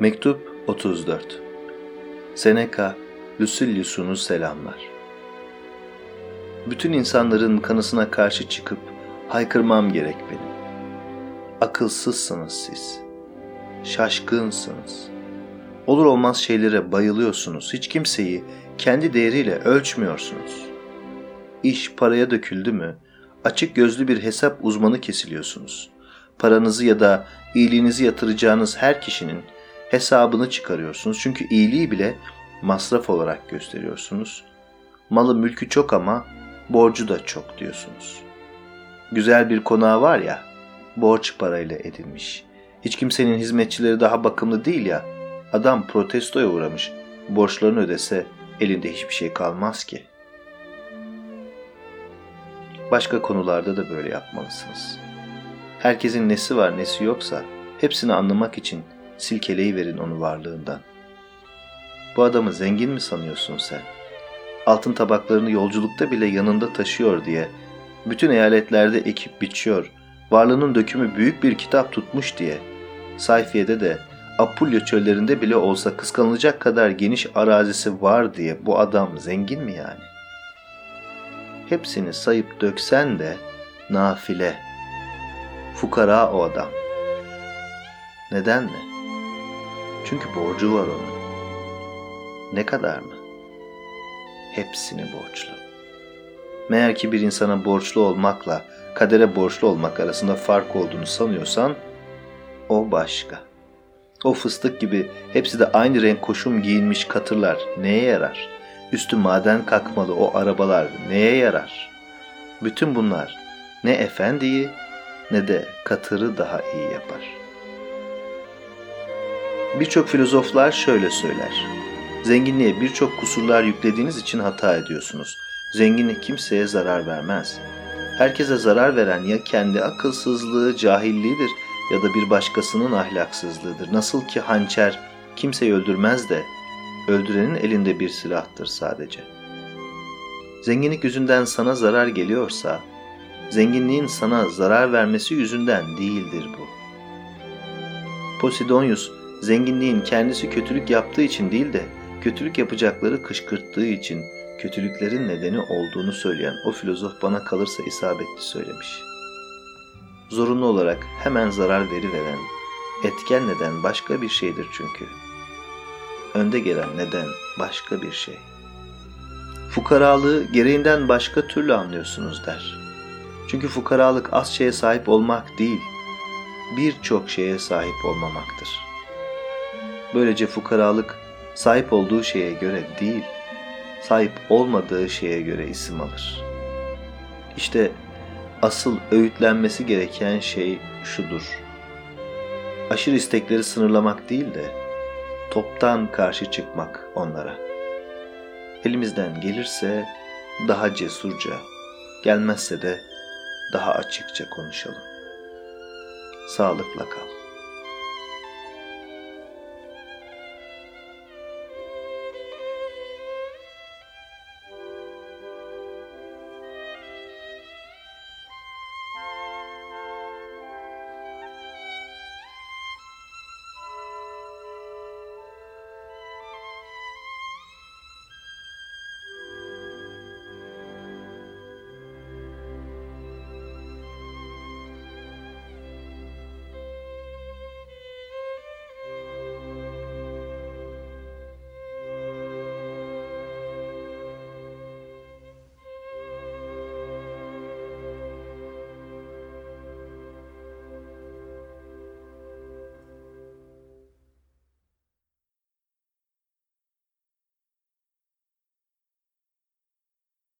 Mektup 34 Seneca, Lucilius'unu selamlar. Bütün insanların kanısına karşı çıkıp haykırmam gerek benim. Akılsızsınız siz. Şaşkınsınız. Olur olmaz şeylere bayılıyorsunuz. Hiç kimseyi kendi değeriyle ölçmüyorsunuz. İş paraya döküldü mü, açık gözlü bir hesap uzmanı kesiliyorsunuz. Paranızı ya da iyiliğinizi yatıracağınız her kişinin hesabını çıkarıyorsunuz. Çünkü iyiliği bile masraf olarak gösteriyorsunuz. Malı mülkü çok ama borcu da çok diyorsunuz. Güzel bir konağı var ya, borç parayla edilmiş. Hiç kimsenin hizmetçileri daha bakımlı değil ya, adam protestoya uğramış. Borçlarını ödese elinde hiçbir şey kalmaz ki. Başka konularda da böyle yapmalısınız. Herkesin nesi var nesi yoksa hepsini anlamak için silkeleyi verin onu varlığından. Bu adamı zengin mi sanıyorsun sen? Altın tabaklarını yolculukta bile yanında taşıyor diye, bütün eyaletlerde ekip biçiyor, varlığının dökümü büyük bir kitap tutmuş diye, sayfiyede de Apulya çöllerinde bile olsa kıskanılacak kadar geniş arazisi var diye bu adam zengin mi yani? Hepsini sayıp döksen de nafile. Fukara o adam. Neden mi? Çünkü borcu var onun. Ne kadar mı? Hepsini borçlu. Meğer ki bir insana borçlu olmakla kadere borçlu olmak arasında fark olduğunu sanıyorsan o başka. O fıstık gibi hepsi de aynı renk koşum giyinmiş katırlar neye yarar? Üstü maden kakmalı o arabalar neye yarar? Bütün bunlar ne efendiyi ne de katırı daha iyi yapar.'' Birçok filozoflar şöyle söyler. Zenginliğe birçok kusurlar yüklediğiniz için hata ediyorsunuz. Zenginlik kimseye zarar vermez. Herkese zarar veren ya kendi akılsızlığı, cahilliğidir ya da bir başkasının ahlaksızlığıdır. Nasıl ki hançer kimseyi öldürmez de öldürenin elinde bir silahtır sadece. Zenginlik yüzünden sana zarar geliyorsa, zenginliğin sana zarar vermesi yüzünden değildir bu. Posidonius zenginliğin kendisi kötülük yaptığı için değil de kötülük yapacakları kışkırttığı için kötülüklerin nedeni olduğunu söyleyen o filozof bana kalırsa isabetli söylemiş. Zorunlu olarak hemen zarar veriveren, etken neden başka bir şeydir çünkü. Önde gelen neden başka bir şey. Fukaralığı gereğinden başka türlü anlıyorsunuz der. Çünkü fukaralık az şeye sahip olmak değil, birçok şeye sahip olmamaktır.'' Böylece fukaralık sahip olduğu şeye göre değil, sahip olmadığı şeye göre isim alır. İşte asıl öğütlenmesi gereken şey şudur. Aşırı istekleri sınırlamak değil de toptan karşı çıkmak onlara. Elimizden gelirse daha cesurca, gelmezse de daha açıkça konuşalım. Sağlıkla kal.